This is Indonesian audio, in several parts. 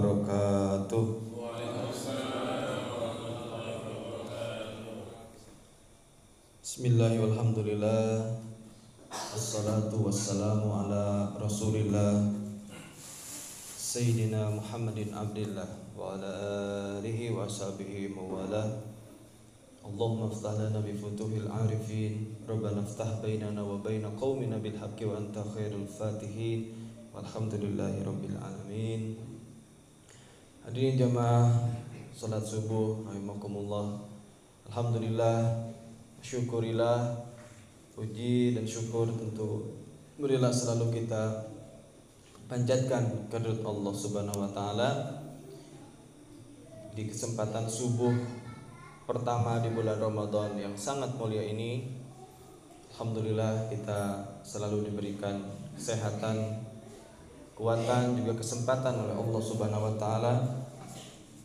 wabarakatuh. Bismillah walhamdulillah Assalatu wassalamu ala rasulillah Sayyidina Muhammadin abdillah Wa ala alihi wa sahbihi mawala. Allahumma aftah lana bifutuhil arifin. Rabbana aftah bainana wa baina qawmina bilhaqi wa anta khairul fatihin. Walhamdulillahi rabbil alamin Hadirin jamaah Salat subuh Rahimakumullah. Alhamdulillah syukurilah puji dan syukur tentu. Berilah selalu kita panjatkan kehadirat Allah Subhanahu wa taala. Di kesempatan subuh pertama di bulan Ramadan yang sangat mulia ini alhamdulillah kita selalu diberikan kesehatan kekuatan juga kesempatan oleh Allah Subhanahu wa taala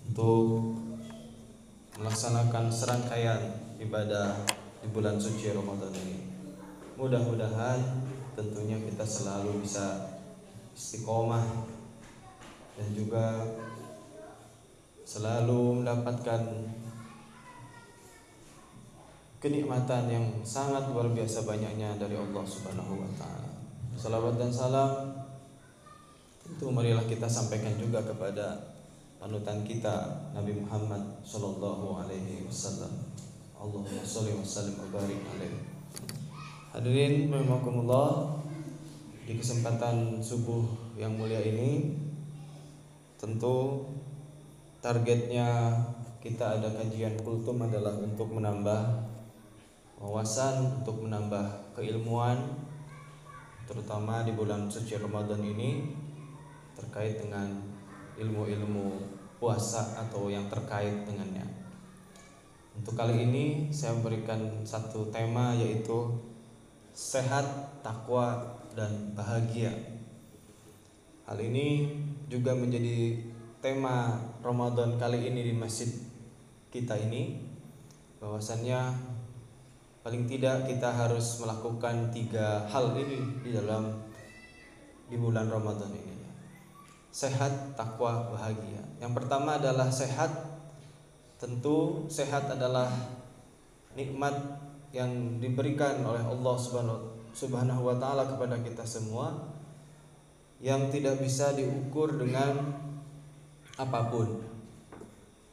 untuk melaksanakan serangkaian ibadah di bulan suci Ramadan ini. Mudah-mudahan tentunya kita selalu bisa istiqomah dan juga selalu mendapatkan kenikmatan yang sangat luar biasa banyaknya dari Allah Subhanahu wa taala. Salawat dan salam tentu marilah kita sampaikan juga kepada panutan kita Nabi Muhammad sallallahu alaihi wasallam. Allahumma sholli wa sallim wa barik alaihi. Hadirin rahimakumullah, di kesempatan subuh yang mulia ini tentu targetnya kita ada kajian kultum adalah untuk menambah wawasan, untuk menambah keilmuan terutama di bulan suci Ramadan ini terkait dengan ilmu-ilmu puasa atau yang terkait dengannya. Untuk kali ini saya memberikan satu tema yaitu sehat, takwa dan bahagia. Hal ini juga menjadi tema Ramadan kali ini di masjid kita ini bahwasannya paling tidak kita harus melakukan tiga hal ini di dalam di bulan Ramadan ini sehat, takwa, bahagia. Yang pertama adalah sehat Tentu sehat adalah nikmat yang diberikan oleh Allah Subhanahu wa taala kepada kita semua yang tidak bisa diukur dengan apa pun.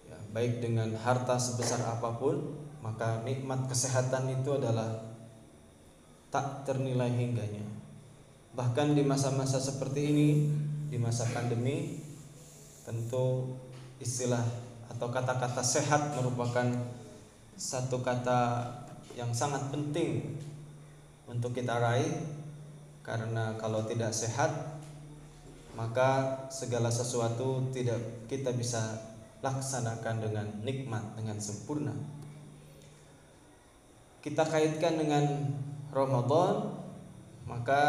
Ya, baik dengan harta sebesar apa pun, maka nikmat kesehatan itu adalah tak ternilai hingganya. Bahkan di masa-masa seperti ini, di masa pandemi, tentu istilah atau kata-kata sehat merupakan satu kata yang sangat penting untuk kita raih. Karena kalau tidak sehat maka segala sesuatu tidak kita bisa laksanakan dengan nikmat dengan sempurna. Kita kaitkan dengan Ramadan maka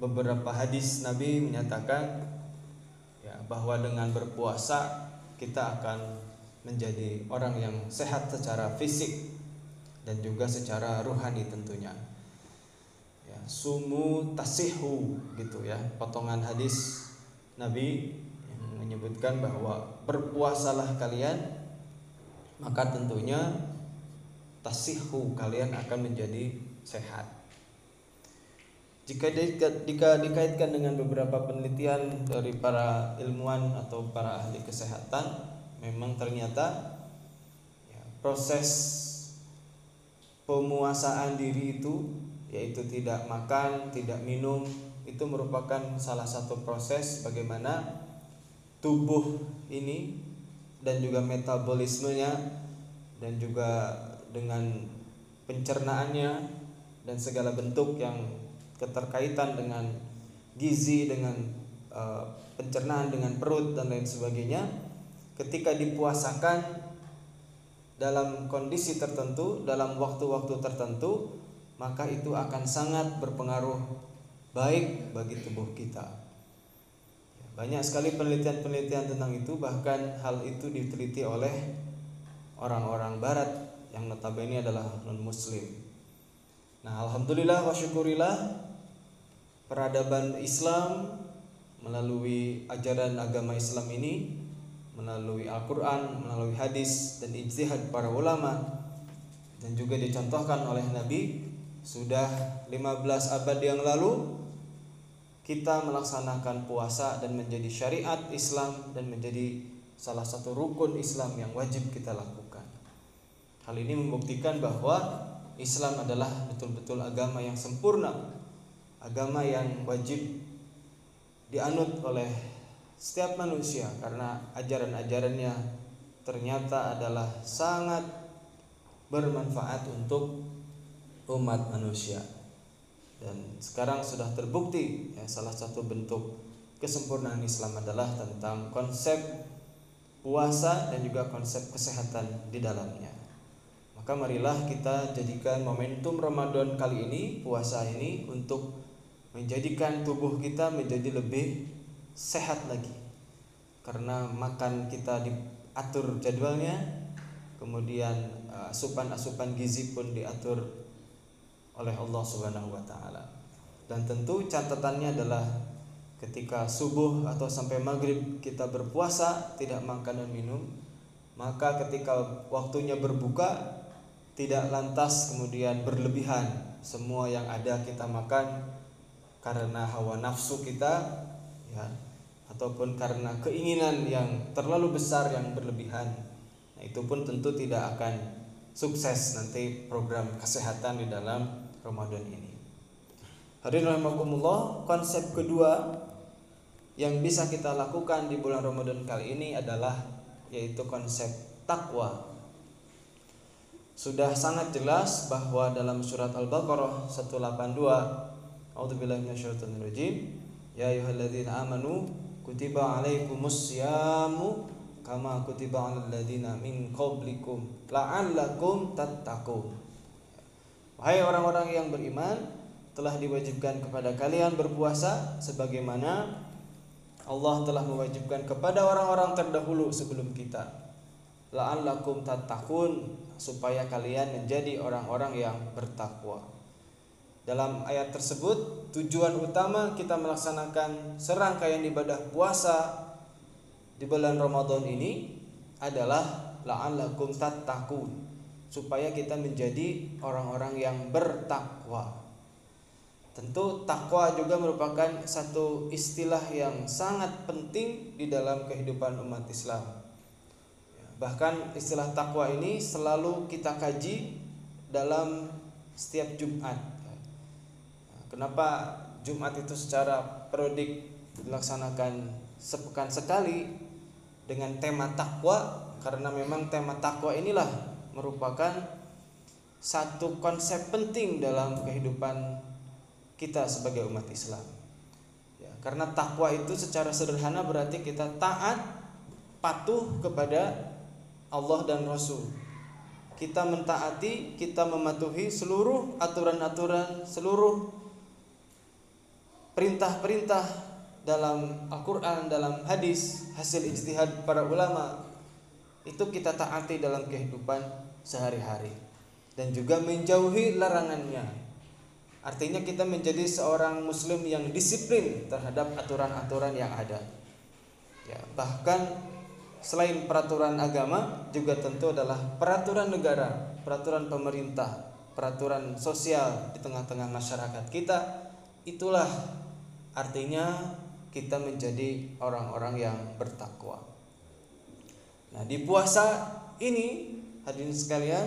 beberapa hadis Nabi menyatakan ya bahwa dengan berpuasa kita akan menjadi orang yang sehat secara fisik dan juga secara ruhani tentunya. Ya, sumu tasihu gitu ya, potongan hadis Nabi yang menyebutkan bahwa berpuasalah kalian maka tentunya tasihu kalian akan menjadi sehat. Jika, dikaitkan dengan beberapa penelitian dari para ilmuwan atau para ahli kesehatan, memang ternyata ya, proses pemuasaan diri itu yaitu tidak makan, tidak minum itu merupakan salah satu proses bagaimana tubuh ini dan juga metabolismenya dan juga dengan pencernaannya dan segala bentuk yang keterkaitan dengan gizi dengan uh, pencernaan dengan perut dan lain sebagainya ketika dipuasakan dalam kondisi tertentu dalam waktu-waktu tertentu maka itu akan sangat berpengaruh baik bagi tubuh kita. Banyak sekali penelitian-penelitian tentang itu bahkan hal itu diteliti oleh orang-orang barat yang notabene adalah non muslim nah alhamdulillah wa syukurillah peradaban Islam melalui ajaran agama Islam ini melalui Al-Qur'an, melalui hadis dan ijtihad para ulama dan juga dicontohkan oleh Nabi sudah 15 abad yang lalu kita melaksanakan puasa dan menjadi syariat Islam dan menjadi salah satu rukun Islam yang wajib kita lakukan. Hal ini membuktikan bahwa Islam adalah betul-betul agama yang sempurna, agama yang wajib dianut oleh setiap manusia karena ajaran-ajarannya ternyata adalah sangat bermanfaat untuk umat manusia. Dan sekarang sudah terbukti ya salah satu bentuk kesempurnaan Islam adalah tentang konsep puasa dan juga konsep kesehatan di dalamnya. Maka marilah kita jadikan momentum Ramadan kali ini puasa ini untuk menjadikan tubuh kita menjadi lebih sehat lagi. Karena makan kita diatur jadwalnya kemudian eh, asupan-asupan gizi pun diatur oleh Allah Subhanahu wa taala. Dan tentu catatannya adalah ketika subuh atau sampai maghrib kita berpuasa tidak makan dan minum maka ketika waktunya berbuka tidak lantas kemudian berlebihan. Semua yang ada kita makan karena hawa nafsu kita ya ataupun karena keinginan yang terlalu besar yang berlebihan nah, itu pun tentu tidak akan sukses nanti program kesehatan di dalam Ramadan ini. Hadirin rahimakumullah konsep kedua yang bisa kita lakukan di bulan Ramadan kali ini adalah yaitu konsep takwa. Sudah sangat jelas bahwa dalam surat Al-Baqarah 182 A'udzubillahi minasyaitonirrajim. Ya ayyuhalladzina amanu kutiba alaikumus syamu kama kutiba alal ladzina min qablikum la'allakum tattaqun. Wahai orang-orang yang beriman, telah diwajibkan kepada kalian berpuasa sebagaimana Allah telah mewajibkan kepada orang-orang terdahulu sebelum kita. La'allakum tattaqun supaya kalian menjadi orang-orang yang bertakwa. Dalam ayat tersebut, tujuan utama kita melaksanakan serangkaian ibadah puasa di bulan Ramadan ini adalah la'allakum tattaqun supaya kita menjadi orang-orang yang bertakwa. Tentu takwa juga merupakan satu istilah yang sangat penting di dalam kehidupan umat Islam. Bahkan istilah takwa ini selalu kita kaji dalam setiap Jumat Kenapa Jumat itu secara perodik dilaksanakan sepekan sekali dengan tema takwa? Karena memang tema takwa inilah merupakan satu konsep penting dalam kehidupan kita sebagai umat Islam. Ya, karena takwa itu secara sederhana berarti kita taat, patuh kepada Allah dan Rasul. Kita mentaati, kita mematuhi seluruh aturan-aturan, seluruh perintah-perintah dalam Al-Quran, dalam hadis, hasil ijtihad para ulama itu kita taati dalam kehidupan sehari-hari dan juga menjauhi larangannya. Artinya kita menjadi seorang muslim yang disiplin terhadap aturan-aturan yang ada. Ya, bahkan selain peraturan agama juga tentu adalah peraturan negara, peraturan pemerintah, peraturan sosial di tengah-tengah masyarakat kita. Itulah Artinya kita menjadi orang-orang yang bertakwa. Nah, di puasa ini hadirin sekalian,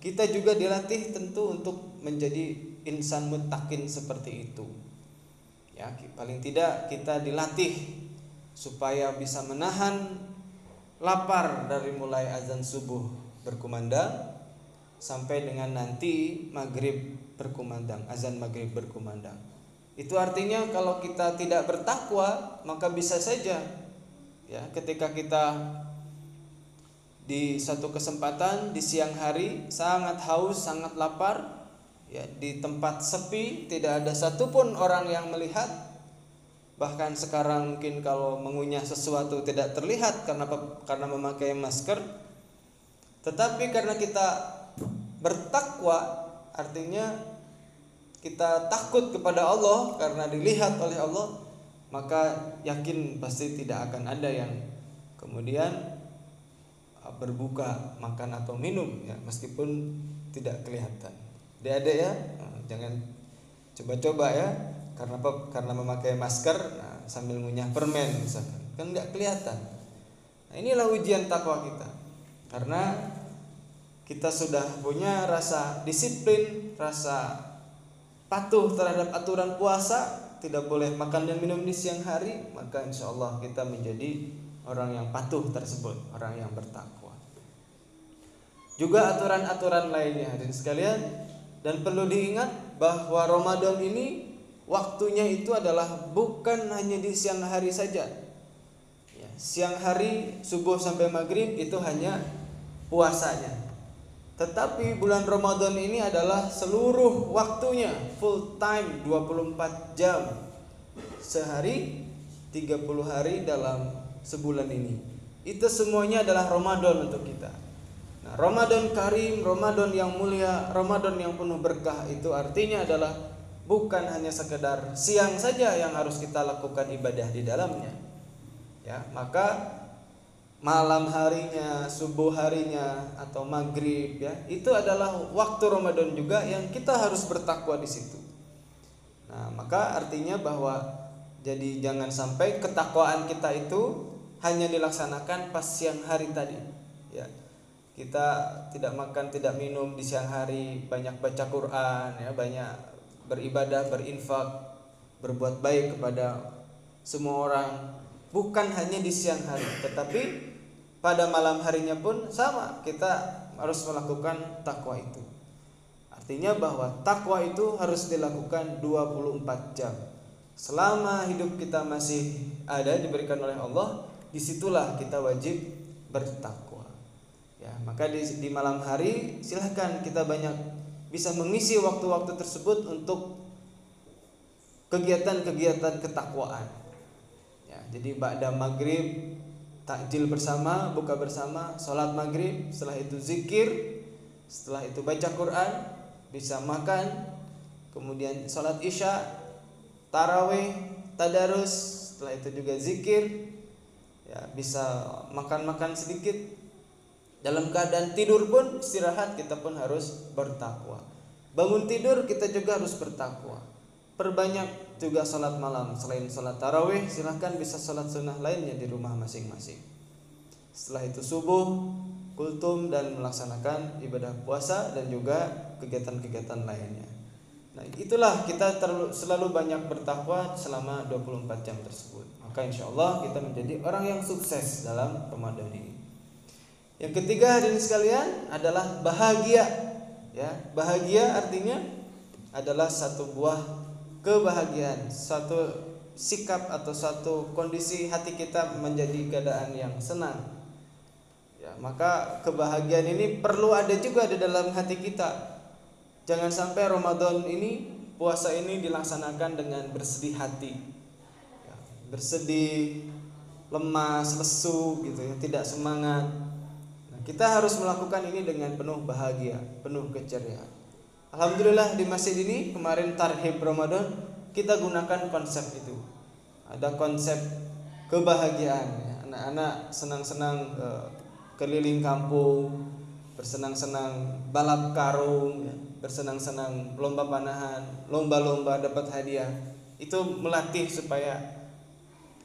kita juga dilatih tentu untuk menjadi insan mutakin seperti itu. Ya, paling tidak kita dilatih supaya bisa menahan lapar dari mulai azan subuh berkumandang sampai dengan nanti maghrib berkumandang, azan maghrib berkumandang. Itu artinya kalau kita tidak bertakwa, maka bisa saja ya ketika kita di satu kesempatan di siang hari sangat haus, sangat lapar, ya di tempat sepi tidak ada satupun orang yang melihat. Bahkan sekarang mungkin kalau mengunyah sesuatu tidak terlihat karena karena memakai masker. Tetapi karena kita bertakwa artinya kita takut kepada Allah karena dilihat oleh Allah maka yakin pasti tidak akan ada yang kemudian uh, berbuka makan atau minum ya meskipun tidak kelihatan. Dia ada ya, uh, jangan coba-coba ya karena? Karena memakai masker nah, sambil ngunyah permen misalkan kan nggak kelihatan. Nah, inilah ujian takwa kita karena kita sudah punya rasa disiplin, rasa patuh terhadap aturan puasa tidak boleh makan dan minum di siang hari, maka insya Allah kita menjadi orang yang patuh tersebut, orang yang bertakwa. Juga aturan-aturan lainnya hadirin sekalian dan perlu diingat bahwa Ramadan ini waktunya itu adalah bukan hanya di siang hari saja. Ya, siang hari subuh sampai maghrib itu hanya puasanya. Tetapi bulan Ramadan ini adalah seluruh waktunya full time 24 jam sehari 30 hari dalam sebulan ini. Itu semuanya adalah Ramadan untuk kita. Nah, Ramadan Karim, Ramadan yang mulia, Ramadan yang penuh berkah itu artinya adalah bukan hanya sekedar siang saja yang harus kita lakukan ibadah di dalamnya. Ya, maka malam harinya, subuh harinya atau maghrib ya. Itu adalah waktu Ramadan juga yang kita harus bertakwa di situ. Nah maka artinya bahwa jadi jangan sampai ketakwaan kita itu hanya dilaksanakan pas siang hari tadi ya. Kita tidak makan tidak minum di siang hari banyak baca Quran ya banyak beribadah berinfak berbuat baik kepada semua orang. Bukan hanya di siang hari tetapi pada malam harinya pun sama kita harus melakukan takwa itu. Artinya bahwa takwa itu harus dilakukan 24 jam. Selama hidup kita masih ada diberikan oleh Allah di situlah kita wajib bertakwa. Ya maka di, di malam hari silahkan kita banyak bisa mengisi waktu-waktu tersebut untuk kegiatan-kegiatan ketakwaan. Ya jadi pada maghrib takjil bersama, buka bersama, sholat maghrib, setelah itu zikir, setelah itu baca Quran, bisa makan, kemudian sholat isya, taraweh, tadarus, setelah itu juga zikir, ya bisa makan-makan sedikit. Dalam keadaan tidur pun istirahat kita pun harus bertakwa. Bangun tidur kita juga harus bertakwa. Perbanyak juga salat malam. Selain salat tarawih silahkan bisa salat sunnah lainnya di rumah masing-masing. Setelah itu subuh kultum dan melaksanakan ibadah puasa dan juga kegiatan-kegiatan lainnya. Nah itulah kita terlalu, selalu banyak bertakwa selama 24 jam tersebut. Maka insya Allah kita menjadi orang yang sukses dalam Ramadan ini. Yang ketiga hadirin sekalian adalah bahagia. Ya bahagia artinya adalah satu buah kebahagiaan, satu sikap atau satu kondisi hati kita menjadi keadaan yang senang. Ya, maka kebahagiaan ini perlu ada juga di dalam hati kita. Jangan sampai Ramadan ini puasa ini dilaksanakan dengan bersedih hati. Ya, bersedih, lemas, lesu gitu ya, tidak semangat. Nah, kita harus melakukan ini dengan penuh bahagia, penuh keceriaan. Alhamdulillah di masjid ini kemarin tarhib Ramadan kita gunakan konsep itu. Ada konsep kebahagiaan. Anak-anak senang-senang uh, keliling kampung, bersenang-senang balap karung, ya. bersenang-senang lomba panahan, lomba-lomba dapat hadiah. Itu melatih supaya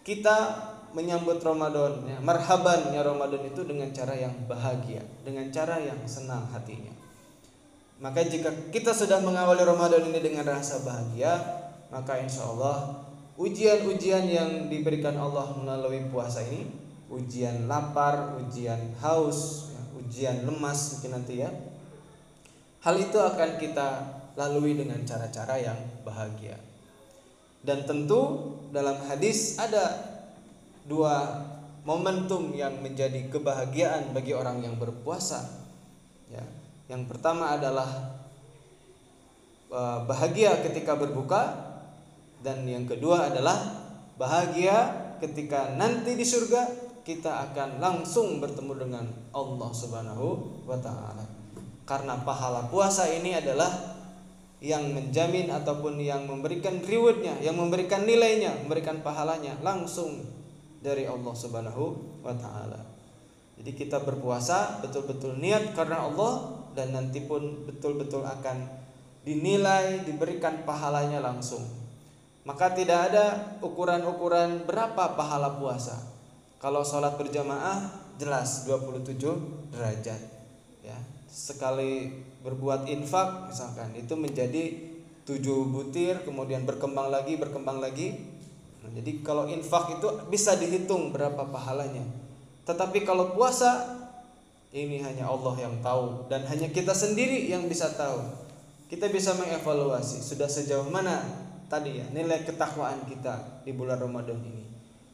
kita menyambut Ramadan, ya. marhaban ya Ramadan itu dengan cara yang bahagia, dengan cara yang senang hatinya. Maka jika kita sudah mengawali Ramadan ini dengan rasa bahagia, maka insya Allah ujian-ujian yang diberikan Allah melalui puasa ini, ujian lapar, ujian haus, ujian lemas mungkin nanti ya, hal itu akan kita lalui dengan cara-cara yang bahagia. Dan tentu dalam hadis ada dua momentum yang menjadi kebahagiaan bagi orang yang berpuasa. Ya, yang pertama adalah e, bahagia ketika berbuka dan yang kedua adalah bahagia ketika nanti di surga kita akan langsung bertemu dengan Allah Subhanahu wa taala. Karena pahala puasa ini adalah yang menjamin ataupun yang memberikan rewardnya, yang memberikan nilainya, memberikan pahalanya langsung dari Allah Subhanahu wa taala. Jadi kita berpuasa betul-betul niat karena Allah dan nanti pun betul-betul akan dinilai, diberikan pahalanya langsung. Maka tidak ada ukuran-ukuran berapa pahala puasa. Kalau sholat berjamaah jelas 27 derajat. Ya, sekali berbuat infak misalkan itu menjadi tujuh butir kemudian berkembang lagi berkembang lagi nah, jadi kalau infak itu bisa dihitung berapa pahalanya tetapi kalau puasa ini hanya Allah yang tahu dan hanya kita sendiri yang bisa tahu. Kita bisa mengevaluasi sudah sejauh mana tadi ya nilai ketakwaan kita di bulan Ramadan ini.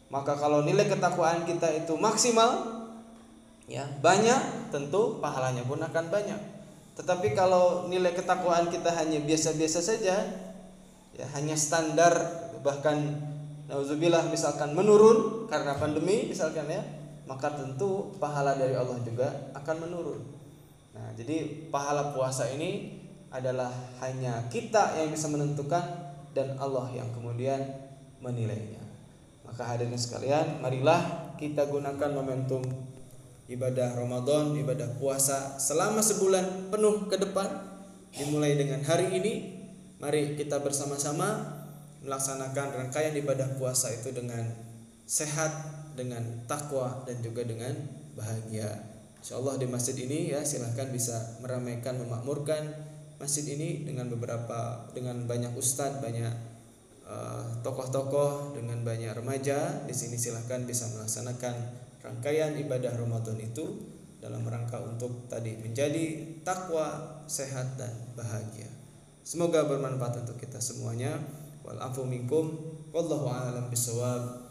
Maka kalau nilai ketakwaan kita itu maksimal ya banyak tentu pahalanya pun akan banyak. Tetapi kalau nilai ketakwaan kita hanya biasa-biasa saja, ya hanya standar bahkan nauzubillah misalkan menurun karena pandemi misalkan ya, maka tentu pahala dari Allah juga akan menurun. Nah, jadi pahala puasa ini adalah hanya kita yang bisa menentukan dan Allah yang kemudian menilainya. Maka hadirin sekalian, marilah kita gunakan momentum ibadah Ramadan, ibadah puasa selama sebulan penuh ke depan dimulai dengan hari ini mari kita bersama-sama melaksanakan rangkaian ibadah puasa itu dengan sehat, dengan takwa dan juga dengan bahagia. Insya Allah di masjid ini ya silahkan bisa meramaikan, memakmurkan masjid ini dengan beberapa dengan banyak ustadz, banyak eh, tokoh-tokoh, uh, dengan banyak remaja. Di sini silahkan bisa melaksanakan rangkaian ibadah Ramadan itu dalam rangka untuk tadi menjadi takwa, sehat dan bahagia. Semoga bermanfaat untuk kita semuanya. Minkum wallahu a'lam bisawab.